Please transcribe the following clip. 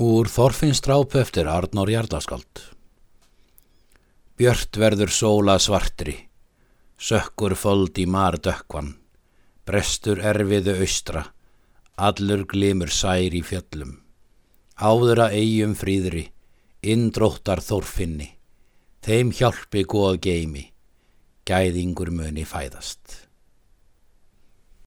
Úr Þorfinnstrápu eftir Arnór Jardaskald Björt verður sóla svartri, sökkur fold í mar dökkvan, brestur erfiðu austra, allur glimur sær í fjöllum. Áður að eigum fríðri, indróttar þorfinni, þeim hjálpi góð geimi, gæðingur muni fæðast.